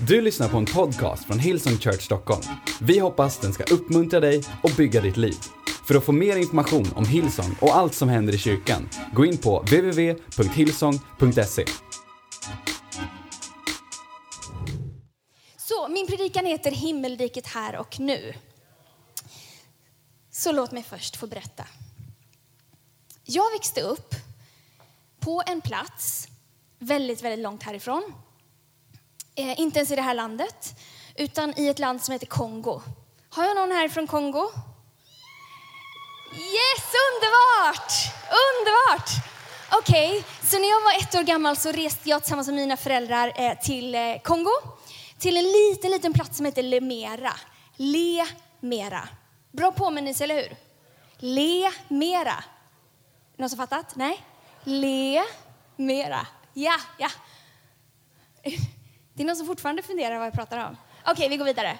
Du lyssnar på en podcast från Hillsong Church Stockholm. Vi hoppas den ska uppmuntra dig och bygga ditt liv. För att få mer information om Hillsong och allt som händer i kyrkan, gå in på www.hillsong.se. Så, min predikan heter Himmelriket här och nu. Så låt mig först få berätta. Jag växte upp på en plats väldigt, väldigt långt härifrån. Eh, inte ens i det här landet, utan i ett land som heter Kongo. Har jag någon här från Kongo? Yes, underbart! Underbart! Okej, okay, så när jag var ett år gammal så reste jag tillsammans med mina föräldrar eh, till eh, Kongo. Till en liten, liten plats som heter Lemera. Lemera. Bra påminnelse, eller hur? Lemera. Någon som fattat? Nej? Lemera. Ja, ja. Det är någon som fortfarande funderar vad jag pratar om. Okej, okay, vi går vidare.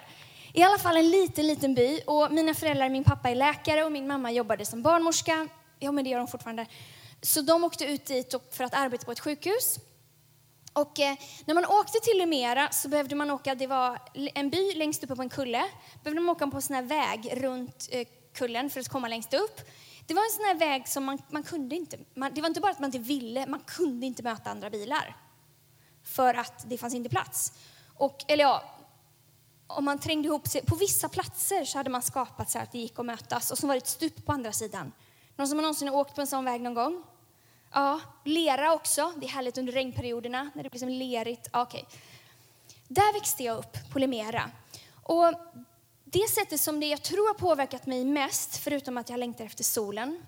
I alla fall en liten, liten by. Och mina föräldrar, min pappa är läkare och min mamma jobbade som barnmorska. Ja, men det gör de fortfarande. Så de åkte ut dit för att arbeta på ett sjukhus. Och eh, när man åkte till Lumera så behövde man åka, det var en by längst uppe på en kulle. Behövde man åka på en sån här väg runt eh, kullen för att komma längst upp. Det var en sån här väg som man, man kunde inte, man, det var inte bara att man inte ville, man kunde inte möta andra bilar. För att det fanns inte plats. Och, eller ja, om man trängde ihop sig, på vissa platser så hade man skapat så att det gick att mötas och så var det ett stup på andra sidan. Någon som har någonsin åkt på en sån väg någon gång? Ja, lera också. Det är härligt under regnperioderna när det blir som lerigt. Okay. Där växte jag upp på Limera. Och det sättet som det jag tror har påverkat mig mest, förutom att jag längtar efter solen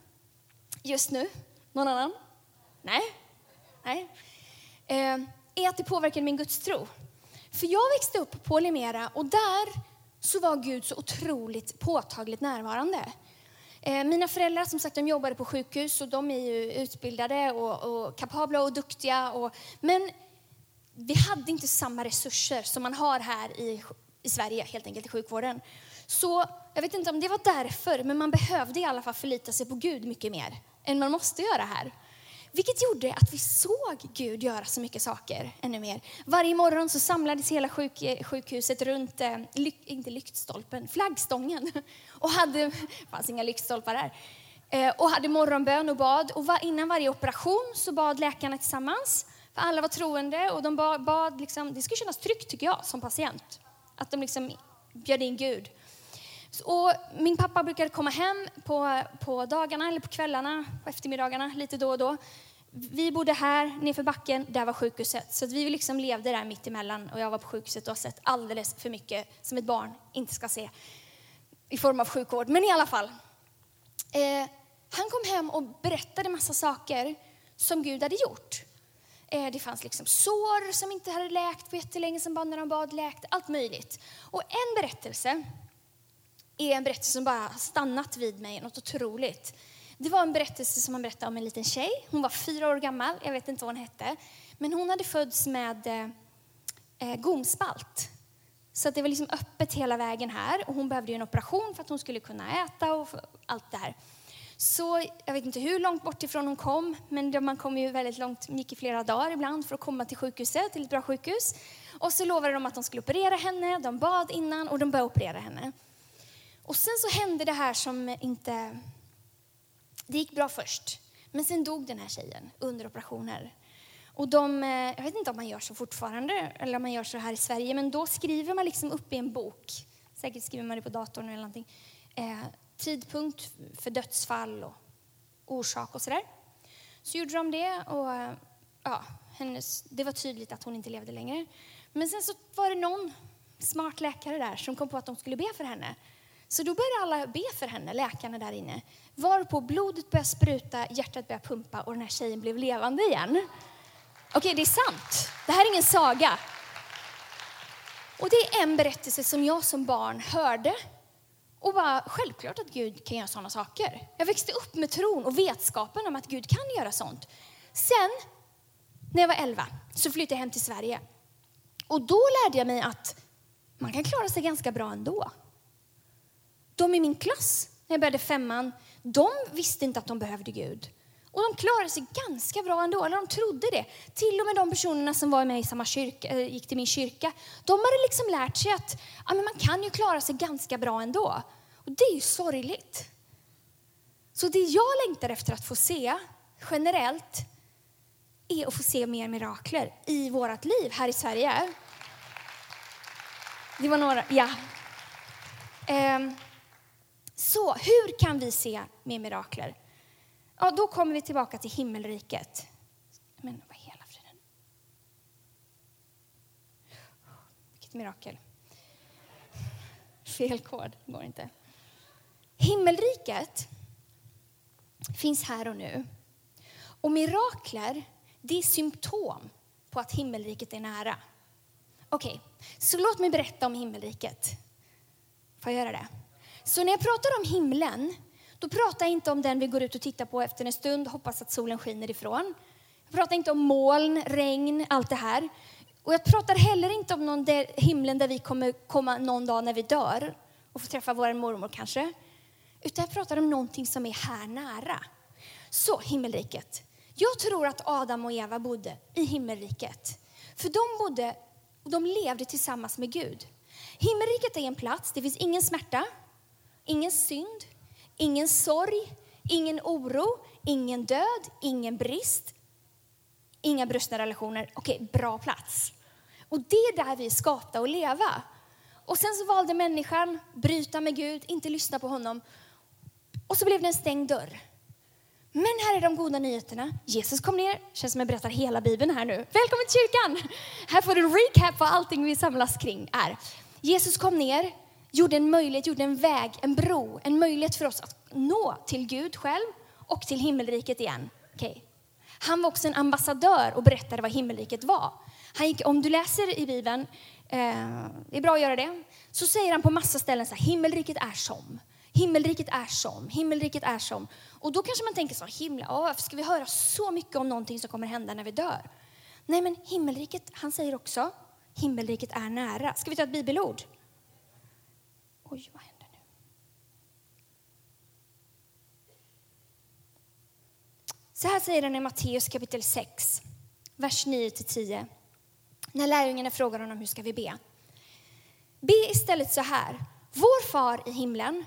just nu, någon annan? Nej? Nej? Eh, är att det påverkade min gudstro. För jag växte upp på Limera och där så var Gud så otroligt påtagligt närvarande. Eh, mina föräldrar som sagt, de jobbade på sjukhus och de är ju utbildade och, och kapabla och duktiga. Och, men vi hade inte samma resurser som man har här i, i Sverige, helt enkelt i sjukvården. Så jag vet inte om det var därför, men man behövde i alla fall förlita sig på Gud mycket mer än man måste göra här. Vilket gjorde att vi såg Gud göra så mycket saker ännu mer. Varje morgon så samlades hela sjuk, sjukhuset runt, eh, ly, inte lyktstolpen, flaggstången. Och hade, det fanns inga lyktstolpar där. Eh, och hade morgonbön och bad. Och innan varje operation så bad läkarna tillsammans. För alla var troende och de bad, bad liksom, det skulle kännas tryggt tycker jag som patient. Att de liksom bjöd in Gud. Och min pappa brukade komma hem på, på dagarna eller på kvällarna, på eftermiddagarna, lite då och då. Vi bodde här nedför backen, där var sjukhuset. Så vi liksom levde där mitt emellan och jag var på sjukhuset och har sett alldeles för mycket som ett barn inte ska se i form av sjukvård. Men i alla fall. Eh, han kom hem och berättade massa saker som Gud hade gjort. Eh, det fanns liksom sår som inte hade läkt på jättelänge, som bara när de bad läkt. Allt möjligt. Och en berättelse är en berättelse som bara har stannat vid mig, något otroligt. Det var en berättelse som han berättade om en liten tjej. Hon var fyra år gammal, jag vet inte vad hon hette. Men hon hade fötts med eh, eh gomspalt. Så det var liksom öppet hela vägen här och hon behövde en operation för att hon skulle kunna äta och allt det här. Så jag vet inte hur långt bort ifrån hon kom, men man kom ju väldigt långt, gick i flera dagar ibland för att komma till sjukhuset, till ett bra sjukhus. Och så lovade de att de skulle operera henne, de bad innan och de började operera henne. Och sen så hände det här som inte... Det gick bra först, men sen dog den här tjejen under operationer. Och de, eh, jag vet inte om man gör så fortfarande, eller om man gör så här i Sverige, men då skriver man liksom upp i en bok, säkert skriver man det på datorn eller någonting, eh, tidpunkt för dödsfall och orsak och sådär. Så gjorde de det och eh, ja, hennes, det var tydligt att hon inte levde längre. Men sen så var det någon smart läkare där som kom på att de skulle be för henne. Så då började alla be för henne, läkarna där inne. Varpå blodet började spruta, hjärtat började pumpa och den här tjejen blev levande igen. Okej, okay, det är sant. Det här är ingen saga. Och det är en berättelse som jag som barn hörde. Och bara, självklart att Gud kan göra sådana saker. Jag växte upp med tron och vetskapen om att Gud kan göra sånt. Sen, när jag var 11, så flyttade jag hem till Sverige. Och då lärde jag mig att man kan klara sig ganska bra ändå. De i min klass, när jag började femman, de visste inte att de behövde Gud. Och de klarade sig ganska bra ändå, eller de trodde det. Till och med de personerna som var med i samma kyrka, eh, gick till min kyrka, de hade liksom lärt sig att ja, men man kan ju klara sig ganska bra ändå. Och det är ju sorgligt. Så det jag längtar efter att få se generellt är att få se mer mirakler i vårt liv här i Sverige. Det var några, ja. Um så hur kan vi se med mirakler? Ja, då kommer vi tillbaka till himmelriket. Men vad hela friden? Vilket mirakel. Fel kod, går inte. Himmelriket finns här och nu. Och mirakler, det är symptom på att himmelriket är nära. Okej, okay, så låt mig berätta om himmelriket. Får jag göra det? Så när jag pratar om himlen, då pratar jag inte om den vi går ut och tittar på efter en stund, hoppas att solen skiner ifrån. Jag pratar inte om moln, regn, allt det här. Och jag pratar heller inte om någon där, himlen där vi kommer komma någon dag när vi dör och få träffa vår mormor kanske. Utan jag pratar om någonting som är här nära. Så, himmelriket. Jag tror att Adam och Eva bodde i himmelriket. För de bodde, och de levde tillsammans med Gud. Himmelriket är en plats, det finns ingen smärta, ingen synd, ingen sorg, ingen oro, ingen död, ingen brist, inga brustna relationer. Okej, bra plats. Och det är där vi är skapta att leva. Och sen så valde människan bryta med Gud, inte lyssna på honom. Och så blev det en stängd dörr. Men här är de goda nyheterna. Jesus kom ner. Känns som jag berättar hela Bibeln här nu. Välkommen till kyrkan! Här får du en recap på allting vi samlas kring är. Jesus kom ner, gjorde en möjlighet, gjorde en väg, en bro, en möjlighet för oss att nå till Gud själv och till himmelriket igen. Okay. Han var också en ambassadör och berättade vad himmelriket var. Han gick, om du läser i Bibeln, eh, det är bra att göra det, så säger han på massa ställen så här, himmelriket är som. Himmelriket är som, himmelriket är som. Och då kanske man tänker så, himla, åh, varför ska vi höra så mycket om någonting som kommer hända när vi dör? Nej, men himmelriket, han säger också, himmelriket är nära. Ska vi ta ett bibelord? Oj, vad händer nu? Så här säger den i Matteus kapitel 6, vers 9-10. När lärjungarna frågar honom hur ska vi be? Be istället så här. Vår far i himlen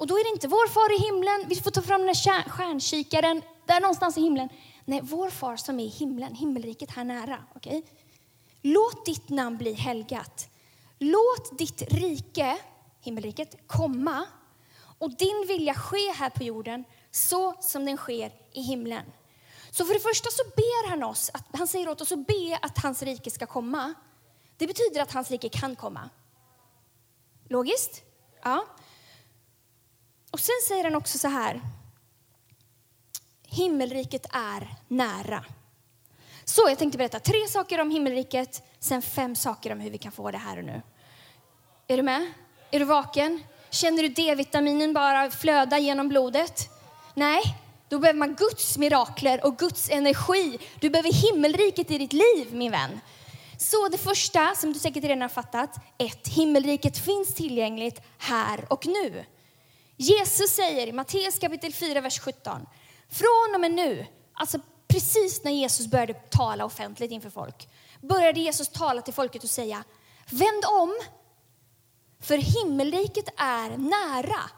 och då är det inte vår far i himlen, vi får ta fram den här stjärnkikaren, där någonstans i himlen. Nej, vår far som är i himlen, himmelriket här nära. Okay? Låt ditt namn bli helgat. Låt ditt rike, himmelriket, komma och din vilja ske här på jorden så som den sker i himlen. Så för det första så ber han oss, att, han säger åt oss att be att hans rike ska komma. Det betyder att hans rike kan komma. Logiskt? Ja. Och sen säger han också så här. Himmelriket är nära. Så jag tänkte berätta tre saker om himmelriket, sen fem saker om hur vi kan få det här och nu. Är du med? Är du vaken? Känner du D-vitaminen bara flöda genom blodet? Nej, då behöver man Guds mirakler och Guds energi. Du behöver himmelriket i ditt liv, min vän. Så det första, som du säkert redan har fattat, ett, himmelriket finns tillgängligt här och nu. Jesus säger i Matteus kapitel 4, vers 17, från och med nu, alltså precis när Jesus började tala offentligt inför folk, började Jesus tala till folket och säga, vänd om, för himmelriket är nära.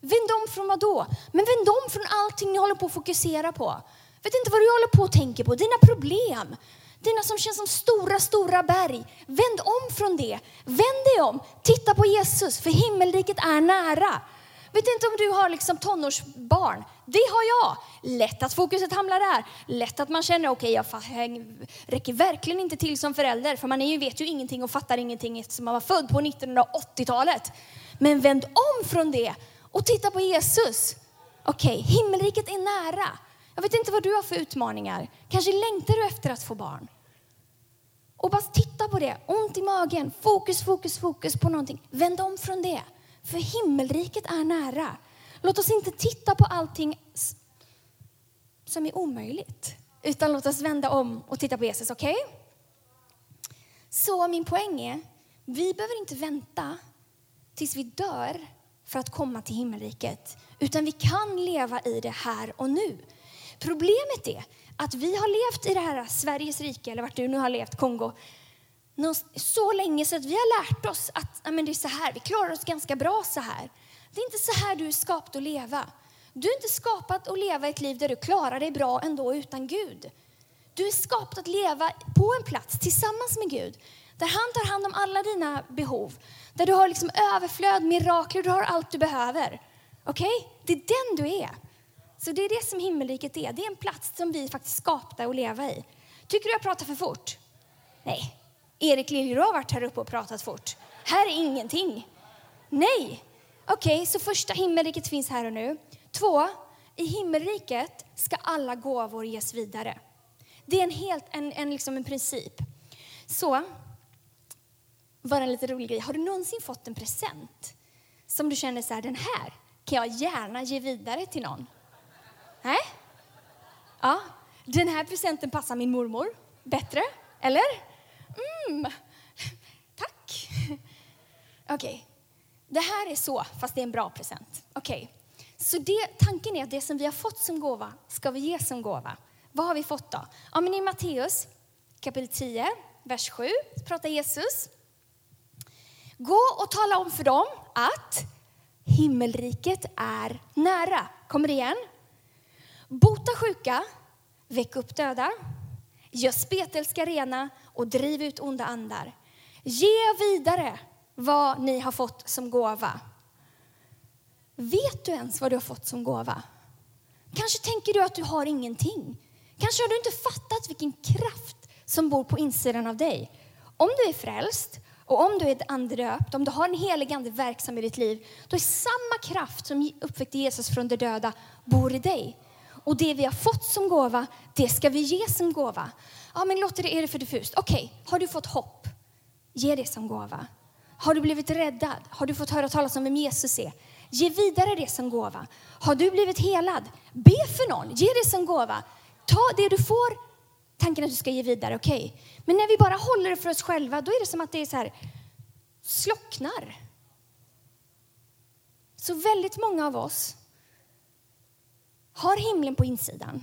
Vänd om från vad då? Men vänd om från allting ni håller på att fokusera på. Vet inte vad du håller på att tänka på, dina problem, dina som känns som stora, stora berg. Vänd om från det. Vänd dig om. Titta på Jesus, för himmelriket är nära. Vet inte om du har liksom tonårsbarn. Det har jag. Lätt att fokuset hamnar där. Lätt att man känner, okej, okay, jag räcker verkligen inte till som förälder. För man är ju, vet ju ingenting och fattar ingenting eftersom man var född på 1980-talet. Men vänd om från det och titta på Jesus. Okej, okay, himmelriket är nära. Jag vet inte vad du har för utmaningar. Kanske längtar du efter att få barn. Och bara titta på det. Ont i magen. Fokus, fokus, fokus på någonting. Vänd om från det. För himmelriket är nära. Låt oss inte titta på allting som är omöjligt. Utan låt oss vända om och titta på Jesus, okej? Okay? Så min poäng är, vi behöver inte vänta tills vi dör för att komma till himmelriket. Utan vi kan leva i det här och nu. Problemet är att vi har levt i det här Sveriges rike, eller vart du nu har levt, Kongo, så länge så att vi har lärt oss att men det är så här, vi klarar oss ganska bra så här. Det är inte så här du är skapad att leva. Du är inte skapad att leva ett liv där du klarar dig bra ändå utan Gud. Du är skapad att leva på en plats tillsammans med Gud, där han tar hand om alla dina behov, där du har liksom överflöd, mirakler, du har allt du behöver. Okej? Okay? Det är den du är. Så det är det som himmelriket är. Det är en plats som vi faktiskt skapade att leva i. Tycker du jag pratar för fort? Nej. Erik Liljeroth har varit här uppe och pratat fort. Här är ingenting. Nej. Okej, okay, så första himmelriket finns här och nu. Två, i himmelriket ska alla gåvor ges vidare. Det är en, helt, en, en, liksom en princip. Så, bara en lite rolig grej. Har du någonsin fått en present som du känner så här, den här kan jag gärna ge vidare till någon? Nej? Ja, den här presenten passar min mormor bättre, eller? Mm, tack. Okej, okay. det här är så, fast det är en bra present. Okej, okay. så det, tanken är att det som vi har fått som gåva ska vi ge som gåva. Vad har vi fått då? Ja, men I Matteus kapitel 10, vers 7 pratar Jesus. Gå och tala om för dem att himmelriket är nära. Kommer det igen? Bota sjuka, väck upp döda, gör spetälska rena och driv ut onda andar. Ge vidare vad ni har fått som gåva. Vet du ens vad du har fått som gåva? Kanske tänker du att du har ingenting. Kanske har du inte fattat vilken kraft som bor på insidan av dig. Om du är frälst och om du är andedöpt, om du har en helig ande verksam i ditt liv, då är samma kraft som uppväckte Jesus från de döda bor i dig. Och det vi har fått som gåva, det ska vi ge som gåva. Ja, men låter det, är det för diffust? Okej, okay. har du fått hopp? Ge det som gåva. Har du blivit räddad? Har du fått höra talas om vem Jesus är? Ge vidare det som gåva. Har du blivit helad? Be för någon, ge det som gåva. Ta det du får, tanken att du ska ge vidare, okej. Okay. Men när vi bara håller det för oss själva, då är det som att det är så här, slocknar. Så väldigt många av oss har himlen på insidan.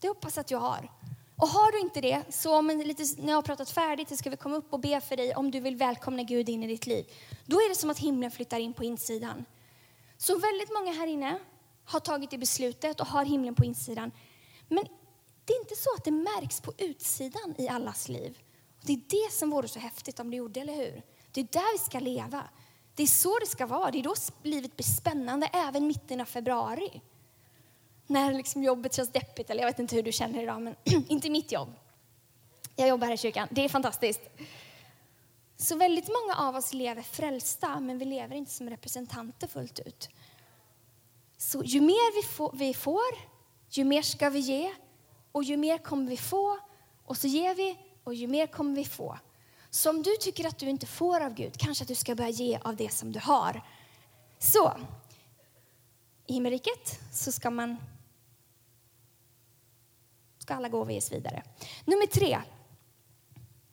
Det hoppas att jag har. Och har du inte det, så om lite, när jag har pratat färdigt så ska vi komma upp och be för dig om du vill välkomna Gud in i ditt liv. Då är det som att himlen flyttar in på insidan. Så väldigt många här inne har tagit det beslutet och har himlen på insidan. Men det är inte så att det märks på utsidan i allas liv. Och det är det som vore så häftigt om det gjorde, eller hur? Det är där vi ska leva. Det är så det ska vara. Det är då livet blir spännande, även mitten av februari när liksom jobbet känns deppigt, eller jag vet inte hur du känner idag, men inte mitt jobb. Jag jobbar här i kyrkan. Det är fantastiskt. Så väldigt många av oss lever frälsta, men vi lever inte som representanter fullt ut. Så ju mer vi får, vi får, ju mer ska vi ge och ju mer kommer vi få och så ger vi och ju mer kommer vi få. Så om du tycker att du inte får av Gud, kanske att du ska börja ge av det som du har. Så, i himmelriket så ska man ska alla gåvor ges vidare. Nummer tre.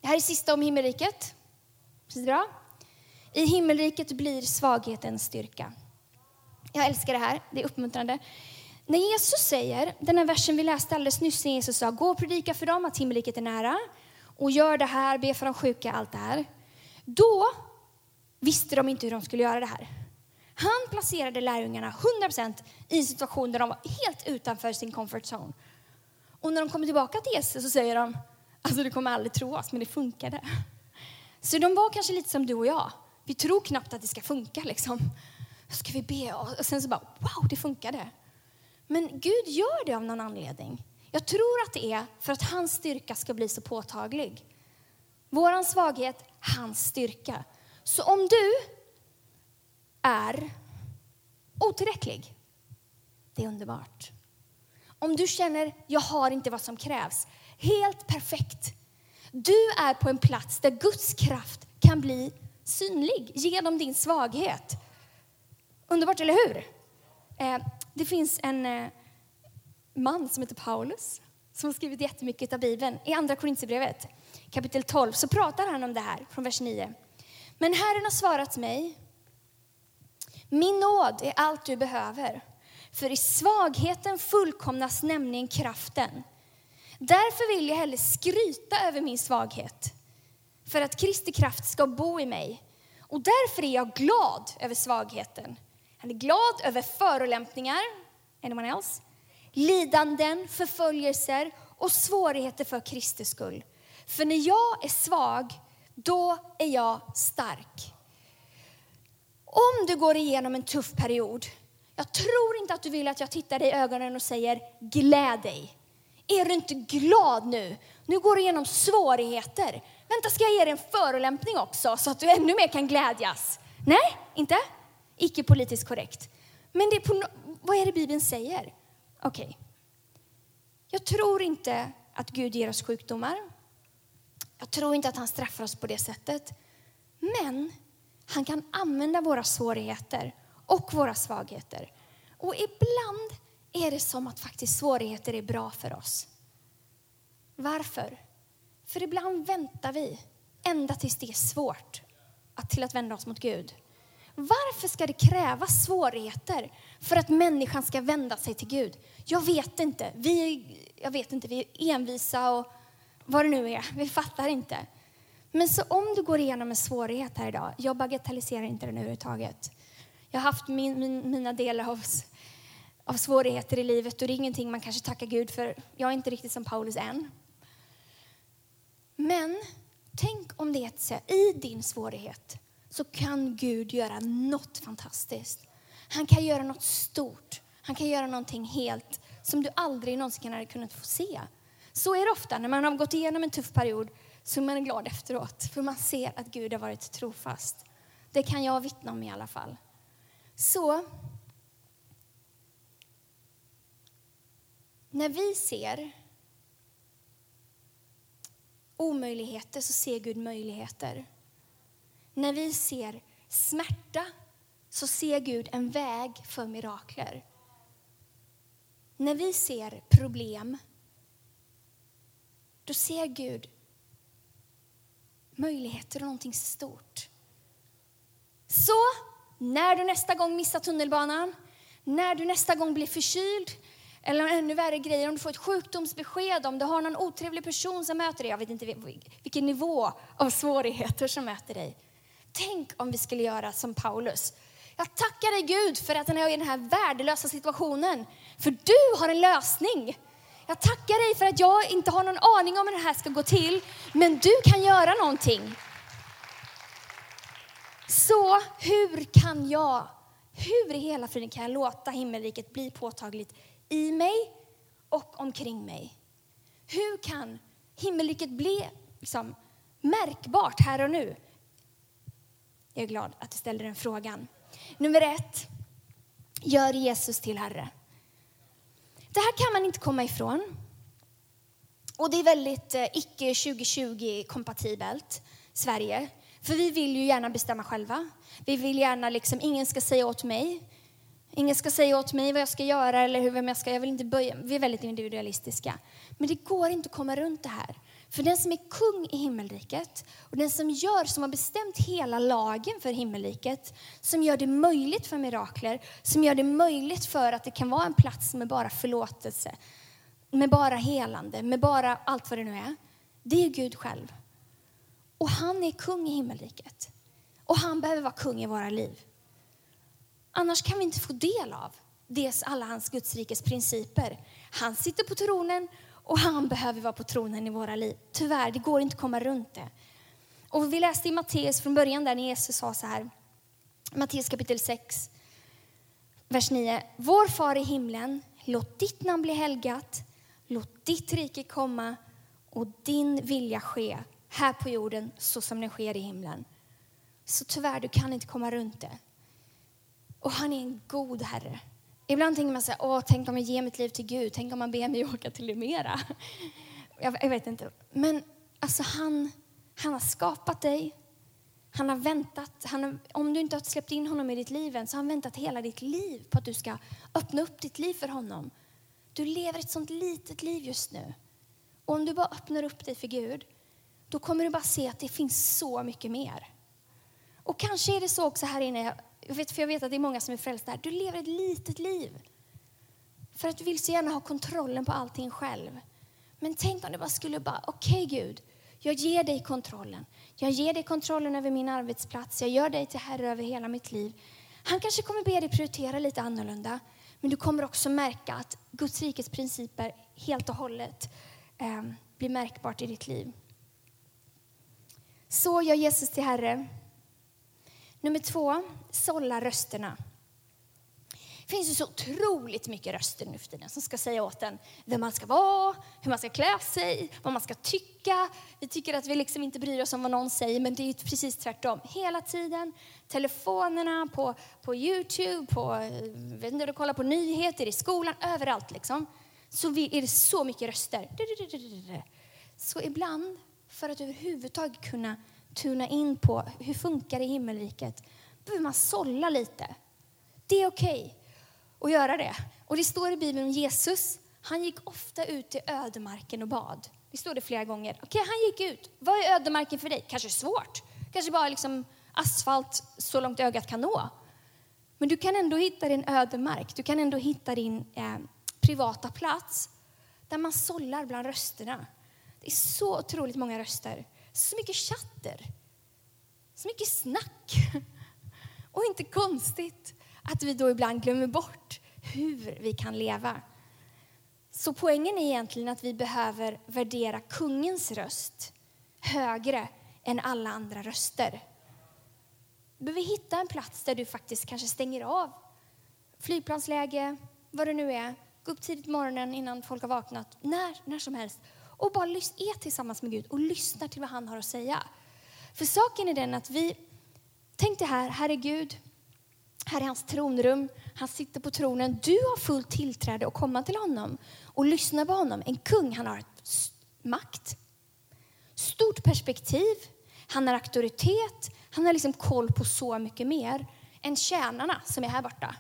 Det här är sista om himmelriket. Precis bra? I himmelriket blir svagheten styrka. Jag älskar det här, det är uppmuntrande. När Jesus säger, den här versen vi läste alldeles nyss, när Jesus sa gå och predika för dem att himmelriket är nära och gör det här, be för de sjuka, allt det här. Då visste de inte hur de skulle göra det här. Han placerade lärjungarna 100% i en situation där de var helt utanför sin comfort zone. Och när de kommer tillbaka till Jesus så säger de, alltså du kommer aldrig tro oss, men det funkade. Så de var kanske lite som du och jag. Vi tror knappt att det ska funka liksom. Ska vi be? Och sen så bara, wow, det funkade. Men Gud gör det av någon anledning. Jag tror att det är för att hans styrka ska bli så påtaglig. Våran svaghet, hans styrka. Så om du är otillräcklig, det är underbart. Om du känner, jag har inte vad som krävs. Helt perfekt. Du är på en plats där Guds kraft kan bli synlig genom din svaghet. Underbart, eller hur? Eh, det finns en eh, man som heter Paulus som har skrivit jättemycket av Bibeln. I Andra Korinthierbrevet kapitel 12 så pratar han om det här från vers 9. Men Herren har svarat mig. Min nåd är allt du behöver. För i svagheten fullkomnas nämligen kraften. Därför vill jag hellre skryta över min svaghet, för att Kristi kraft ska bo i mig. Och därför är jag glad över svagheten. Han är glad över förolämpningar, anyone else? lidanden, förföljelser och svårigheter för Kristi skull. För när jag är svag, då är jag stark. Om du går igenom en tuff period, jag tror inte att du vill att jag tittar dig i ögonen och säger gläd dig. Är du inte glad nu? Nu går du igenom svårigheter. Vänta, ska jag ge dig en förolämpning också så att du ännu mer kan glädjas? Nej, inte? Icke politiskt korrekt. Men det är på, vad är det Bibeln säger? Okej. Okay. Jag tror inte att Gud ger oss sjukdomar. Jag tror inte att han straffar oss på det sättet. Men han kan använda våra svårigheter och våra svagheter. Och ibland är det som att faktiskt svårigheter är bra för oss. Varför? För ibland väntar vi ända tills det är svårt att, till att vända oss mot Gud. Varför ska det krävas svårigheter för att människan ska vända sig till Gud? Jag vet inte. Vi, jag vet inte, vi är envisa och vad det nu är. Vi fattar inte. Men så om du går igenom en svårighet här idag, jag bagatelliserar inte den överhuvudtaget. Jag har haft min, min, mina delar av, av svårigheter i livet och det är ingenting man kanske tackar Gud för. Jag är inte riktigt som Paulus än. Men tänk om det är så i din svårighet så kan Gud göra något fantastiskt. Han kan göra något stort. Han kan göra någonting helt som du aldrig någonsin hade kunnat få se. Så är det ofta när man har gått igenom en tuff period så är man glad efteråt för man ser att Gud har varit trofast. Det kan jag vittna om i alla fall. Så när vi ser omöjligheter så ser Gud möjligheter. När vi ser smärta så ser Gud en väg för mirakler. När vi ser problem, då ser Gud möjligheter och någonting stort. Så när du nästa gång missar tunnelbanan, när du nästa gång blir förkyld, eller ännu värre grejer, om du får ett sjukdomsbesked, om du har någon otrevlig person som möter dig, jag vet inte vilken nivå av svårigheter som möter dig. Tänk om vi skulle göra som Paulus. Jag tackar dig Gud för att jag är i den här värdelösa situationen. För du har en lösning. Jag tackar dig för att jag inte har någon aning om hur det här ska gå till, men du kan göra någonting. Så hur kan jag, hur i hela friden kan jag låta himmelriket bli påtagligt i mig och omkring mig? Hur kan himmelriket bli liksom, märkbart här och nu? Jag är glad att du ställer den frågan. Nummer ett, gör Jesus till Herre. Det här kan man inte komma ifrån. Och det är väldigt eh, icke 2020-kompatibelt, Sverige. För vi vill ju gärna bestämma själva. Vi vill gärna liksom, ingen ska säga åt mig. Ingen ska säga åt mig vad jag ska göra eller hur vem jag ska, jag vill inte böja. Vi är väldigt individualistiska. Men det går inte att komma runt det här. För den som är kung i himmelriket och den som gör, som har bestämt hela lagen för himmelriket, som gör det möjligt för mirakler, som gör det möjligt för att det kan vara en plats med bara förlåtelse, med bara helande, med bara allt vad det nu är. Det är Gud själv. Och han är kung i himmelriket. Och han behöver vara kung i våra liv. Annars kan vi inte få del av dels alla hans Gudsrikes principer. Han sitter på tronen och han behöver vara på tronen i våra liv. Tyvärr, det går inte att komma runt det. Och vi läste i Matteus från början där när Jesus sa så här, Matteus kapitel 6, vers 9. Vår far i himlen, låt ditt namn bli helgat, låt ditt rike komma och din vilja ske här på jorden så som den sker i himlen. Så tyvärr, du kan inte komma runt det. Och han är en god Herre. Ibland tänker man så här, åh, tänk om jag ger mitt liv till Gud, tänk om han ber mig åka till Limera. Jag, jag vet inte. Men alltså han, han har skapat dig. Han har väntat, han har, om du inte har släppt in honom i ditt liv än, så har han väntat hela ditt liv på att du ska öppna upp ditt liv för honom. Du lever ett sånt litet liv just nu. Och om du bara öppnar upp dig för Gud, då kommer du bara se att det finns så mycket mer. Och kanske är det så också här inne, jag vet, för jag vet att det är många som är frälsta här. Du lever ett litet liv. För att du vill så gärna ha kontrollen på allting själv. Men tänk om du bara skulle bara, okej okay, Gud, jag ger dig kontrollen. Jag ger dig kontrollen över min arbetsplats. Jag gör dig till herre över hela mitt liv. Han kanske kommer be dig prioritera lite annorlunda. Men du kommer också märka att Guds rikets principer helt och hållet eh, blir märkbart i ditt liv. Så gör Jesus till Herre. Nummer två, sålla rösterna. Det finns ju så otroligt mycket röster nu för tiden som ska säga åt en vem man ska vara, hur man ska klä sig, vad man ska tycka. Vi tycker att vi liksom inte bryr oss om vad någon säger, men det är precis tvärtom. Hela tiden, telefonerna, på, på Youtube, på, eh, vet inte, du kollar på nyheter, i skolan, överallt liksom. Så är det så mycket röster. Så ibland, för att överhuvudtaget kunna tuna in på hur funkar det i himmelriket, behöver man sålla lite. Det är okej. Okay att göra det. Och det står i Bibeln om Jesus, han gick ofta ut i ödemarken och bad. Det står det flera gånger. Okej, okay, han gick ut. Vad är ödemarken för dig? Kanske svårt. Kanske bara liksom asfalt så långt ögat kan nå. Men du kan ändå hitta din ödemark. Du kan ändå hitta din eh, privata plats där man sållar bland rösterna. Det är så otroligt många röster. Så mycket chatter. Så mycket snack. Och inte konstigt att vi då ibland glömmer bort hur vi kan leva. Så poängen är egentligen att vi behöver värdera kungens röst högre än alla andra röster. Du behöver hitta en plats där du faktiskt kanske stänger av flygplansläge, vad det nu är. Gå upp tidigt på morgonen innan folk har vaknat, när, när som helst. Och bara är tillsammans med Gud och lyssnar till vad han har att säga. För saken är den att vi, tänk det här, här är Gud, här är hans tronrum. Han sitter på tronen. Du har fullt tillträde att komma till honom och lyssna på honom. En kung, han har makt, stort perspektiv, han har auktoritet, han har liksom koll på så mycket mer än tjänarna som är här borta.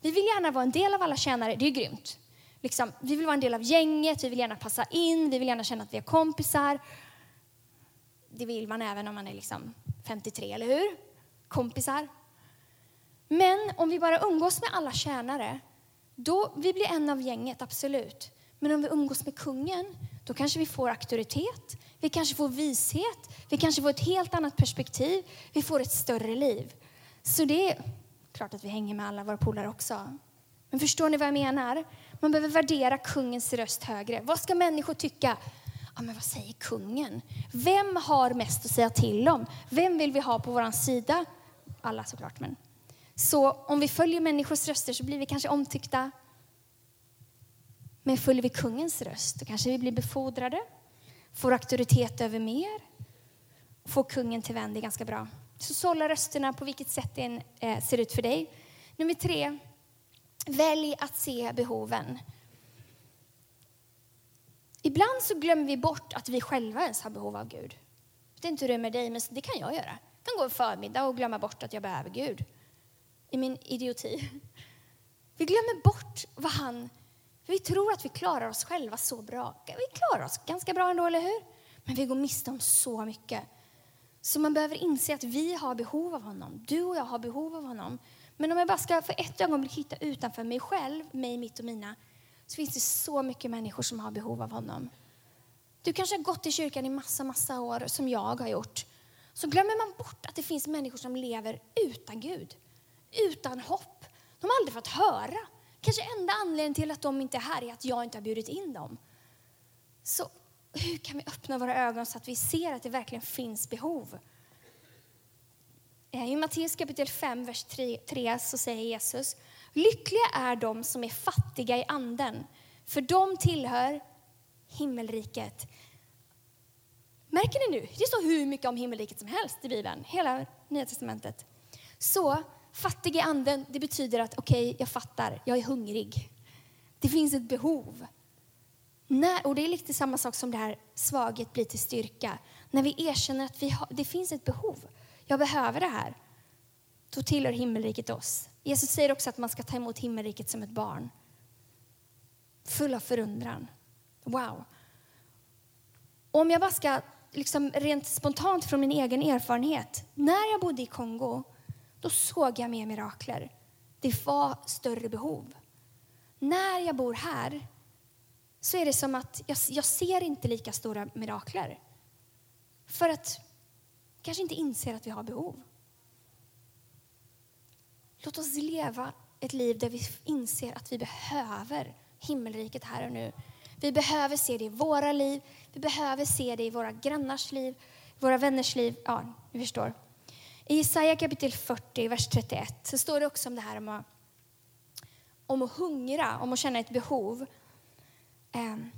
Vi vill gärna vara en del av alla tjänare, det är grymt. Liksom, vi vill vara en del av gänget, vi vill gärna passa in, vi vill gärna känna att vi är kompisar. Det vill man även om man är liksom 53, eller hur? Kompisar. Men om vi bara umgås med alla tjänare, då vi blir en av gänget, absolut. Men om vi umgås med kungen, då kanske vi får auktoritet, vi kanske får vishet, vi kanske får ett helt annat perspektiv, vi får ett större liv. Så det är klart att vi hänger med alla våra polare också. Men förstår ni vad jag menar? Man behöver värdera kungens röst högre. Vad ska människor tycka? Ja, men vad säger kungen? Vem har mest att säga till om? Vem vill vi ha på vår sida? Alla såklart, men så om vi följer människors röster så blir vi kanske omtyckta. Men följer vi kungens röst då kanske vi blir befordrade, får auktoritet över mer, får kungen till vän. Det är ganska bra. Så sålla rösterna på vilket sätt det eh, ser ut för dig. Nummer tre, välj att se behoven. Ibland så glömmer vi bort att vi själva ens har behov av Gud. Jag vet inte hur det är med dig, men det kan jag göra. Jag kan gå en förmiddag och glömma bort att jag behöver Gud i min idioti. Vi glömmer bort vad han... Vi tror att vi klarar oss själva så bra. Vi klarar oss ganska bra ändå, eller hur? Men vi går miste om så mycket. Så man behöver inse att vi har behov av honom. Du och jag har behov av honom. Men om jag bara ska för ett ögonblick hitta utanför mig själv, mig, mitt och mina, så finns det så mycket människor som har behov av honom. Du kanske har gått i kyrkan i massa, massa år, som jag har gjort. Så glömmer man bort att det finns människor som lever utan Gud utan hopp. De har aldrig fått höra. Kanske enda anledningen till att de inte är här är att jag inte har bjudit in dem. Så hur kan vi öppna våra ögon så att vi ser att det verkligen finns behov? Eh, I Matteus kapitel 5, vers 3 så säger Jesus Lyckliga är de som är fattiga i anden, för de tillhör himmelriket. Märker ni nu? Det står hur mycket om himmelriket som helst i Bibeln, hela Nya Testamentet. Så Fattig i anden, det betyder att okej, okay, jag fattar, jag är hungrig. Det finns ett behov. När, och det är lite samma sak som det här svaghet blir till styrka. När vi erkänner att vi har, det finns ett behov. Jag behöver det här. Då tillhör himmelriket oss. Jesus säger också att man ska ta emot himmelriket som ett barn. Full av förundran. Wow. Om jag bara ska, liksom rent spontant från min egen erfarenhet. När jag bodde i Kongo då såg jag mer mirakler. Det var större behov. när jag bor här så är det som att jag, jag ser inte lika stora mirakler. För att kanske inte inser att vi har behov. Låt oss leva ett liv där vi inser att vi behöver himmelriket här och nu. Vi behöver se det i våra liv, vi behöver se det i våra grannars liv, våra vänners liv. Ja, ni förstår. I Jesaja kapitel 40, vers 31, så står det också om det här om att, om att hungra, om att känna ett behov. Um,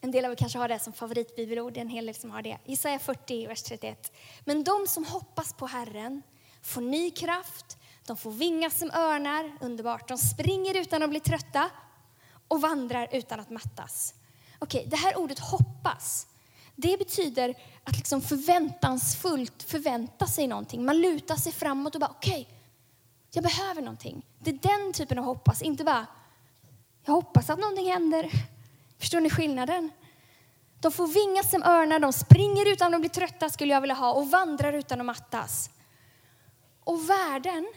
en del av er kanske har det som favoritbibelord, en hel del som har det. Jesaja 40, vers 31. Men de som hoppas på Herren får ny kraft, de får vingar som örnar, underbart. De springer utan att bli trötta och vandrar utan att mattas. Okej, det här ordet hoppas, det betyder att liksom förväntansfullt förvänta sig någonting. Man lutar sig framåt och bara okej, okay, jag behöver någonting. Det är den typen av hoppas, inte bara jag hoppas att någonting händer. Förstår ni skillnaden? De får vingar som örnar, de springer utan att bli trötta skulle jag vilja ha och vandrar utan att mattas. Och världen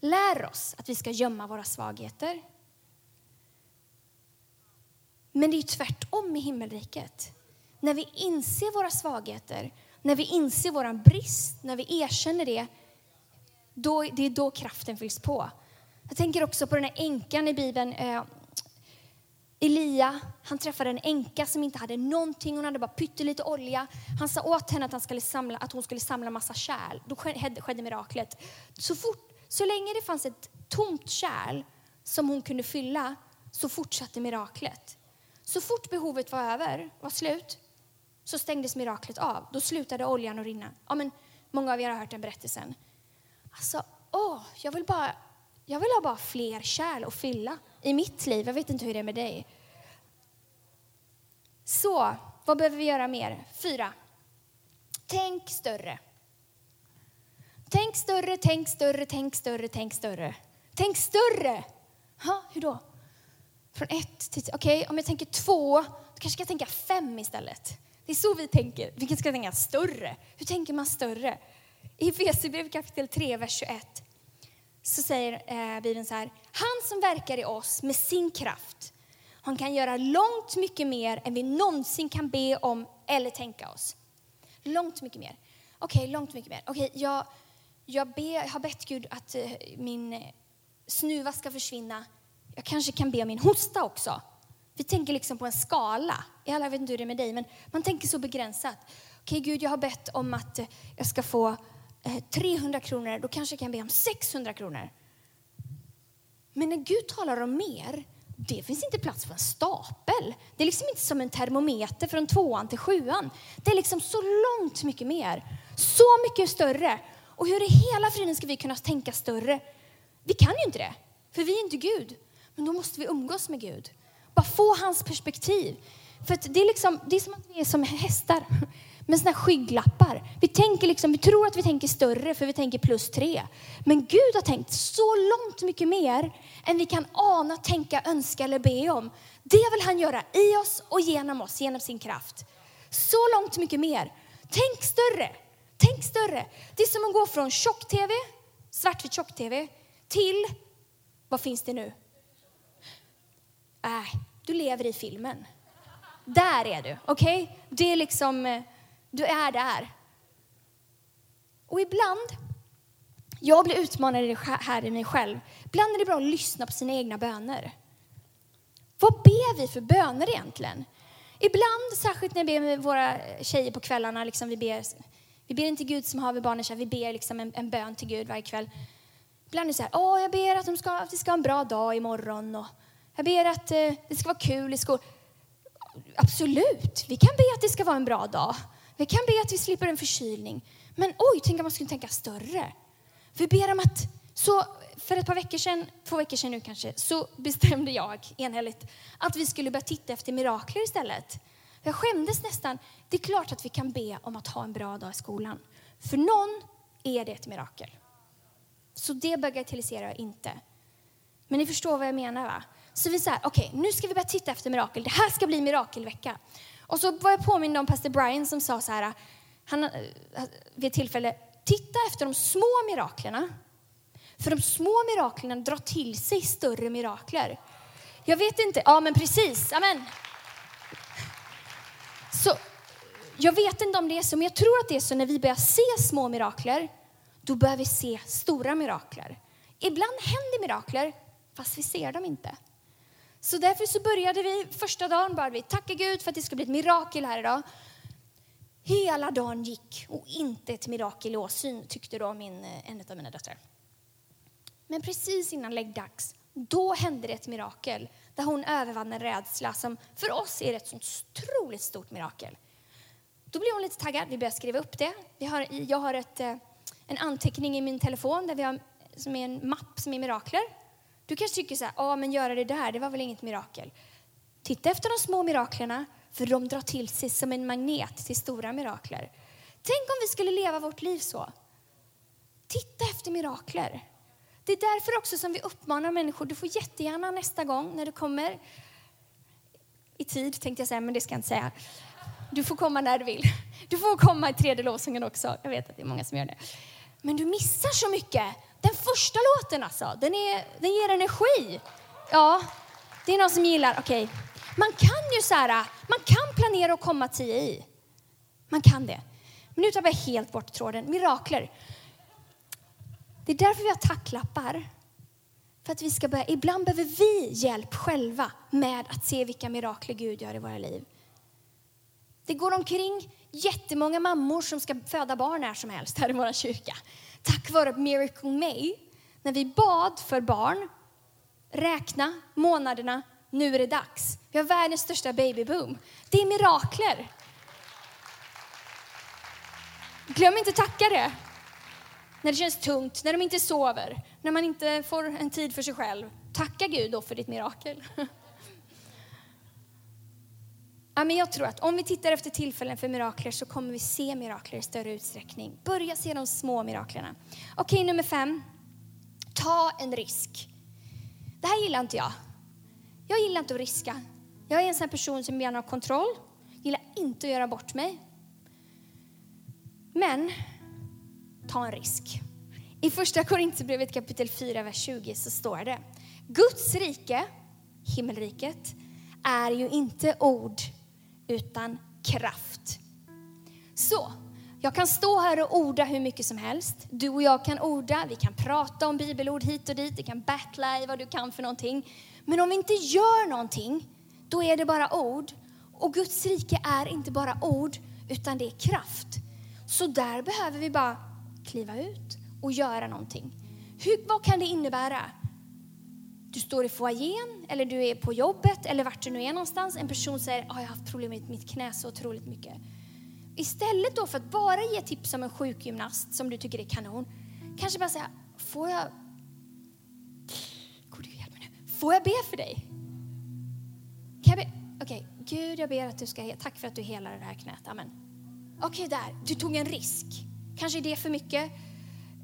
lär oss att vi ska gömma våra svagheter. Men det är tvärtom i himmelriket. När vi inser våra svagheter, när vi inser vår brist, när vi erkänner det, då, det är då kraften fylls på. Jag tänker också på den här änkan i Bibeln, eh, Elia, han träffade en änka som inte hade någonting, hon hade bara pyttelite olja. Han sa åt henne att, han skulle samla, att hon skulle samla massa kärl. Då skedde, skedde miraklet. Så, fort, så länge det fanns ett tomt kärl som hon kunde fylla så fortsatte miraklet. Så fort behovet var över, var slut, så stängdes miraklet av. Då slutade oljan att rinna. Ja, men många av er har hört den berättelsen. Alltså, åh, jag vill bara, jag vill ha bara fler kärl att fylla i mitt liv. Jag vet inte hur det är med dig. Så, vad behöver vi göra mer? Fyra. Tänk större. Tänk större, tänk större, tänk större, tänk större. Tänk större! Ha, hur då? Från ett till... Okej, okay, om jag tänker två, då kanske jag ska tänka fem istället. Det är så vi tänker. Vi ska tänka större. Hur tänker man större? I Efesierbrevet kapitel 3, vers 21 så säger eh, Bibeln så här. Han som verkar i oss med sin kraft, han kan göra långt mycket mer än vi någonsin kan be om eller tänka oss. Långt mycket mer. Okej, okay, långt mycket mer. Okej, okay, jag, jag, be, jag har bett Gud att eh, min eh, snuva ska försvinna. Jag kanske kan be om min hosta också. Vi tänker liksom på en skala. Jag vet inte hur det är med dig, men man tänker så begränsat. Okej, okay, Gud, jag har bett om att eh, jag ska få Eh, 300 kronor, då kanske jag kan be om 600 kronor. Men när Gud talar om mer, det finns inte plats för en stapel. Det är liksom inte som en termometer från tvåan till sjuan. Det är liksom så långt mycket mer. Så mycket större. Och hur i hela friden ska vi kunna tänka större? Vi kan ju inte det, för vi är inte Gud. Men då måste vi umgås med Gud. Bara få hans perspektiv. För det, är liksom, det är som att vi är som hästar med såna skygglappar. Vi, tänker liksom, vi tror att vi tänker större för vi tänker plus tre. Men Gud har tänkt så långt mycket mer än vi kan ana, tänka, önska eller be om. Det vill han göra i oss och genom oss, genom sin kraft. Så långt mycket mer. Tänk större. Tänk större. Det är som att gå från tjock-tv, svartvit tjock-tv, till, vad finns det nu? Äh, du lever i filmen. Där är du, okej? Okay? Det är liksom, eh, du är där. Och ibland, jag blir utmanad här i mig själv. Ibland är det bra att lyssna på sina egna böner. Vad ber vi för böner egentligen? Ibland, särskilt när vi ber med våra tjejer på kvällarna, liksom vi, ber, vi ber inte Gud som har vid barnen, vi ber liksom en, en bön till Gud varje kväll. Ibland är det så här, åh, jag ber att de ska, att de ska ha en bra dag imorgon och jag ber att eh, det ska vara kul i skolan. Absolut, vi kan be att det ska vara en bra dag. Jag kan be att vi slipper en förkylning. Men oj, tänk om man skulle tänka större. Vi ber om att, så för ett par veckor sedan, två veckor sedan nu kanske, så bestämde jag enhälligt att vi skulle börja titta efter mirakler istället. Jag skämdes nästan. Det är klart att vi kan be om att ha en bra dag i skolan. För någon är det ett mirakel. Så det bagatelliserar jag inte. Men ni förstår vad jag menar va? Så vi säger, okej, okay, nu ska vi börja titta efter mirakel. Det här ska bli mirakelvecka. Och så var jag påmind om pastor Brian som sa så här, han, eh, vid ett tillfälle, titta efter de små miraklerna. För de små miraklerna drar till sig större mirakler. Jag vet inte. Ja, men precis. Amen. Så jag vet inte om det är så, men jag tror att det är så när vi börjar se små mirakler, då börjar vi se stora mirakler. Ibland händer mirakler, fast vi ser dem inte. Så därför så började vi, första dagen bara, vi tacka Gud för att det ska bli ett mirakel här idag. Hela dagen gick och inte ett mirakel i åsyn, tyckte då min, eh, en av mina döttrar. Men precis innan läggdags, då hände det ett mirakel där hon övervann en rädsla som för oss är ett sånt otroligt stort mirakel. Då blev hon lite taggad. Vi började skriva upp det. Vi har, jag har ett, eh, en anteckning i min telefon där vi har, som är en mapp som är mirakler. Du kanske tycker så här, ja men göra det där, det var väl inget mirakel. Titta efter de små miraklerna, för de drar till sig som en magnet till stora mirakler. Tänk om vi skulle leva vårt liv så. Titta efter mirakler. Det är därför också som vi uppmanar människor, du får jättegärna nästa gång när du kommer i tid tänkte jag säga, men det ska jag inte säga. Du får komma när du vill. Du får komma i tredje lovsången också. Jag vet att det är många som gör det. Men du missar så mycket. Den första låten alltså, den, är, den ger energi. Ja, det är någon som gillar, okej. Okay. Man kan ju så här, man kan planera att komma tio i. Man kan det. Men nu tappar jag helt bort tråden. Mirakler. Det är därför vi har tacklappar. För att vi ska börja, ibland behöver vi hjälp själva med att se vilka mirakler Gud gör i våra liv. Det går omkring jättemånga mammor som ska föda barn när som helst här i vår kyrka. Tack vare Miracle May, när vi bad för barn, räkna månaderna, nu är det dags. Vi har världens största babyboom. Det är mirakler. Glöm inte att tacka det. När det känns tungt, när de inte sover, när man inte får en tid för sig själv. Tacka Gud då för ditt mirakel. Ja, men jag tror att om vi tittar efter tillfällen för mirakler så kommer vi se mirakler i större utsträckning. Börja se de små miraklerna. Okej, nummer fem. Ta en risk. Det här gillar inte jag. Jag gillar inte att riska. Jag är en sån person som gärna har kontroll. Gillar inte att göra bort mig. Men, ta en risk. I första Korinthierbrevet kapitel 4, vers 20 så står det Guds rike, himmelriket, är ju inte ord utan kraft. Så, jag kan stå här och orda hur mycket som helst. Du och jag kan orda, vi kan prata om bibelord hit och dit, vi kan battla i vad du kan för någonting. Men om vi inte gör någonting, då är det bara ord. Och Guds rike är inte bara ord, utan det är kraft. Så där behöver vi bara kliva ut och göra någonting. Hur, vad kan det innebära? Du står i foajén eller du är på jobbet eller vart du nu är någonstans. En person säger att ah, jag har haft problem med mitt knä så otroligt mycket. Istället då för att bara ge tips om en sjukgymnast som du tycker är kanon, kanske bara säga, får jag... God, hjälp mig nu. Får jag be för dig? Kan jag be? Okej, okay. Gud jag ber att du ska, tack för att du helar det här knät. Amen. Okej, okay, där, du tog en risk. Kanske är det för mycket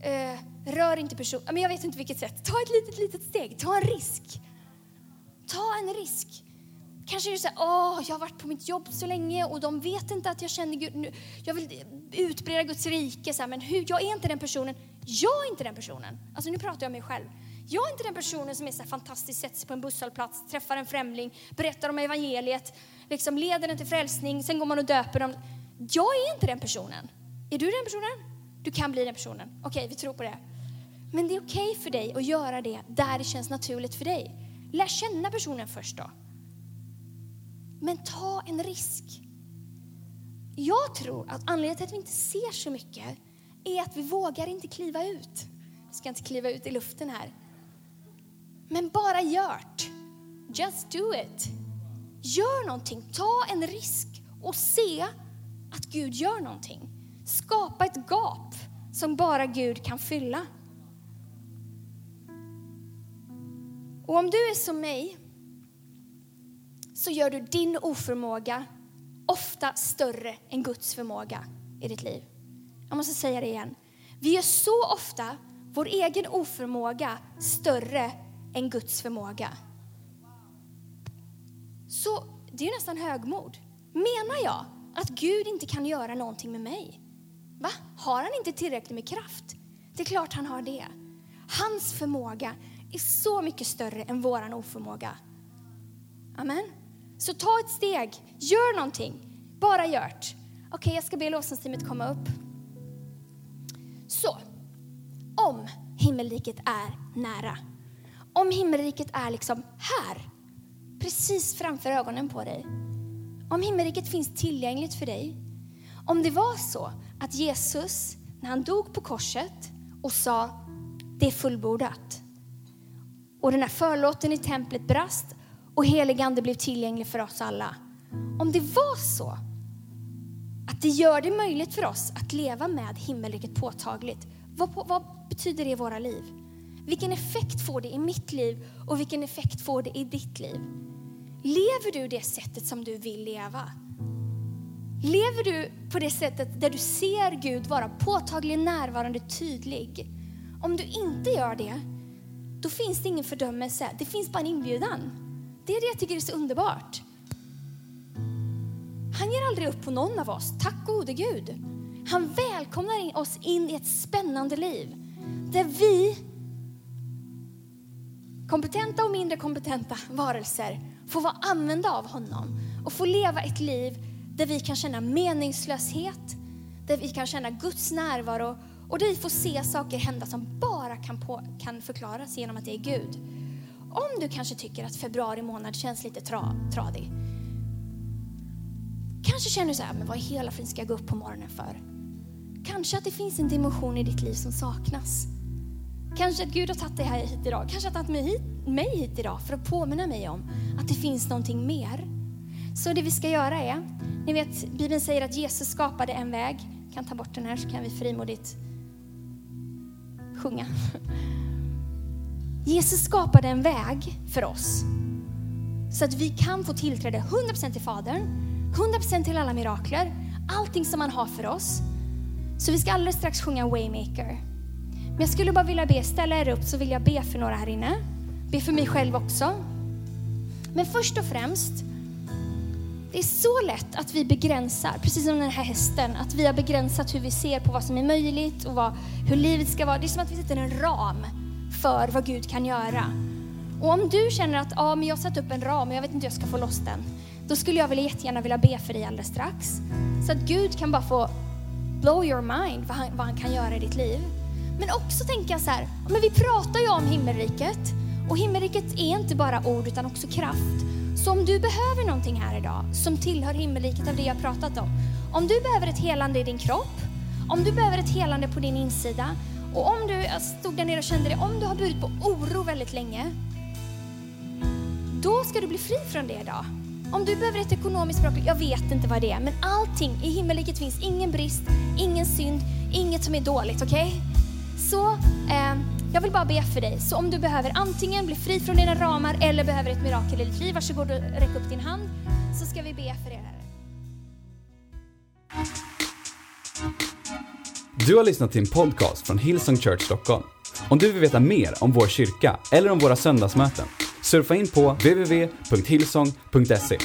eh, Rör inte personen. Men jag vet inte vilket sätt. Ta ett litet, litet steg. Ta en risk. Ta en risk. Kanske är det så här, åh, jag har varit på mitt jobb så länge och de vet inte att jag känner Gud. Jag vill utbreda Guds rike, så här, men hur, jag är inte den personen. Jag är inte den personen. Alltså nu pratar jag om mig själv. Jag är inte den personen som är så här fantastisk, sätter sig på en busshållplats, träffar en främling, berättar om evangeliet, liksom leder den till frälsning, sen går man och döper dem. Jag är inte den personen. Är du den personen? Du kan bli den personen. Okej, okay, vi tror på det. Men det är okej okay för dig att göra det där det känns naturligt för dig. Lär känna personen först då. Men ta en risk. Jag tror att anledningen till att vi inte ser så mycket är att vi vågar inte kliva ut. Vi ska inte kliva ut i luften här. Men bara gjort. Just do it. Gör någonting. Ta en risk och se att Gud gör någonting. Skapa ett gap som bara Gud kan fylla. Och om du är som mig så gör du din oförmåga ofta större än Guds förmåga i ditt liv. Jag måste säga det igen. Vi gör så ofta vår egen oförmåga större än Guds förmåga. Så det är nästan högmod. Menar jag att Gud inte kan göra någonting med mig? Va? Har han inte tillräckligt med kraft? Det är klart han har det. Hans förmåga är så mycket större än våran oförmåga. Amen. Så ta ett steg, gör någonting. Bara gjort. Okej, okay, jag ska be lovsångsteamet komma upp. Så, om himmelriket är nära, om himmelriket är liksom här, precis framför ögonen på dig, om himmelriket finns tillgängligt för dig, om det var så att Jesus, när han dog på korset och sa det är fullbordat och den här förlåten i templet brast och helig ande blev tillgänglig för oss alla. Om det var så att det gör det möjligt för oss att leva med himmelriket påtagligt, vad, vad betyder det i våra liv? Vilken effekt får det i mitt liv och vilken effekt får det i ditt liv? Lever du det sättet som du vill leva? Lever du på det sättet där du ser Gud vara påtaglig, närvarande, tydlig? Om du inte gör det, då finns det ingen fördömelse. Det finns bara en inbjudan. Det är det jag tycker är så underbart. Han ger aldrig upp på någon av oss, tack gode Gud. Han välkomnar oss in i ett spännande liv där vi, kompetenta och mindre kompetenta varelser, får vara använda av honom och få leva ett liv där vi kan känna meningslöshet, där vi kan känna Guds närvaro och där vi får se saker hända som bara kan, på, kan förklaras genom att det är Gud. Om du kanske tycker att februari månad känns lite tra, tradig. Kanske känner du så här, men vad i hela friden ska jag gå upp på morgonen för? Kanske att det finns en dimension i ditt liv som saknas. Kanske att Gud har tagit dig här hit idag. Kanske att han har tagit mig hit, mig hit idag för att påminna mig om att det finns någonting mer. Så det vi ska göra är, ni vet Bibeln säger att Jesus skapade en väg. Jag kan ta bort den här så kan vi frimodigt sjunga. Jesus skapade en väg för oss så att vi kan få tillträde 100% till Fadern, 100% till alla mirakler, allting som han har för oss. Så vi ska alldeles strax sjunga Waymaker. Men jag skulle bara vilja be, ställa er upp så vill jag be för några här inne. Be för mig själv också. Men först och främst, det är så lätt att vi begränsar, precis som den här hästen, att vi har begränsat hur vi ser på vad som är möjligt och vad, hur livet ska vara. Det är som att vi sätter en ram för vad Gud kan göra. Och om du känner att ah, men jag har satt upp en ram och jag vet inte hur jag ska få loss den, då skulle jag vilja jättegärna vilja be för dig alldeles strax. Så att Gud kan bara få blow your mind vad han, vad han kan göra i ditt liv. Men också tänka så här, men vi pratar ju om himmelriket och himmelriket är inte bara ord utan också kraft. Så om du behöver någonting här idag som tillhör himmelriket av det jag pratat om. Om du behöver ett helande i din kropp, om du behöver ett helande på din insida och om du, jag stod där nere och kände det, om du har burit på oro väldigt länge, då ska du bli fri från det idag. Om du behöver ett ekonomiskt mirakel, jag vet inte vad det är, men allting i himmelriket finns ingen brist, ingen synd, inget som är dåligt, okej? Okay? Så eh, jag vill bara be för dig. Så om du behöver antingen bli fri från dina ramar eller behöver ett mirakel i ditt liv, varsågod och räck upp din hand så ska vi be för er. Du har lyssnat till en podcast från Hillsong Church Stockholm. Om du vill veta mer om vår kyrka eller om våra söndagsmöten, surfa in på www.hillsong.se.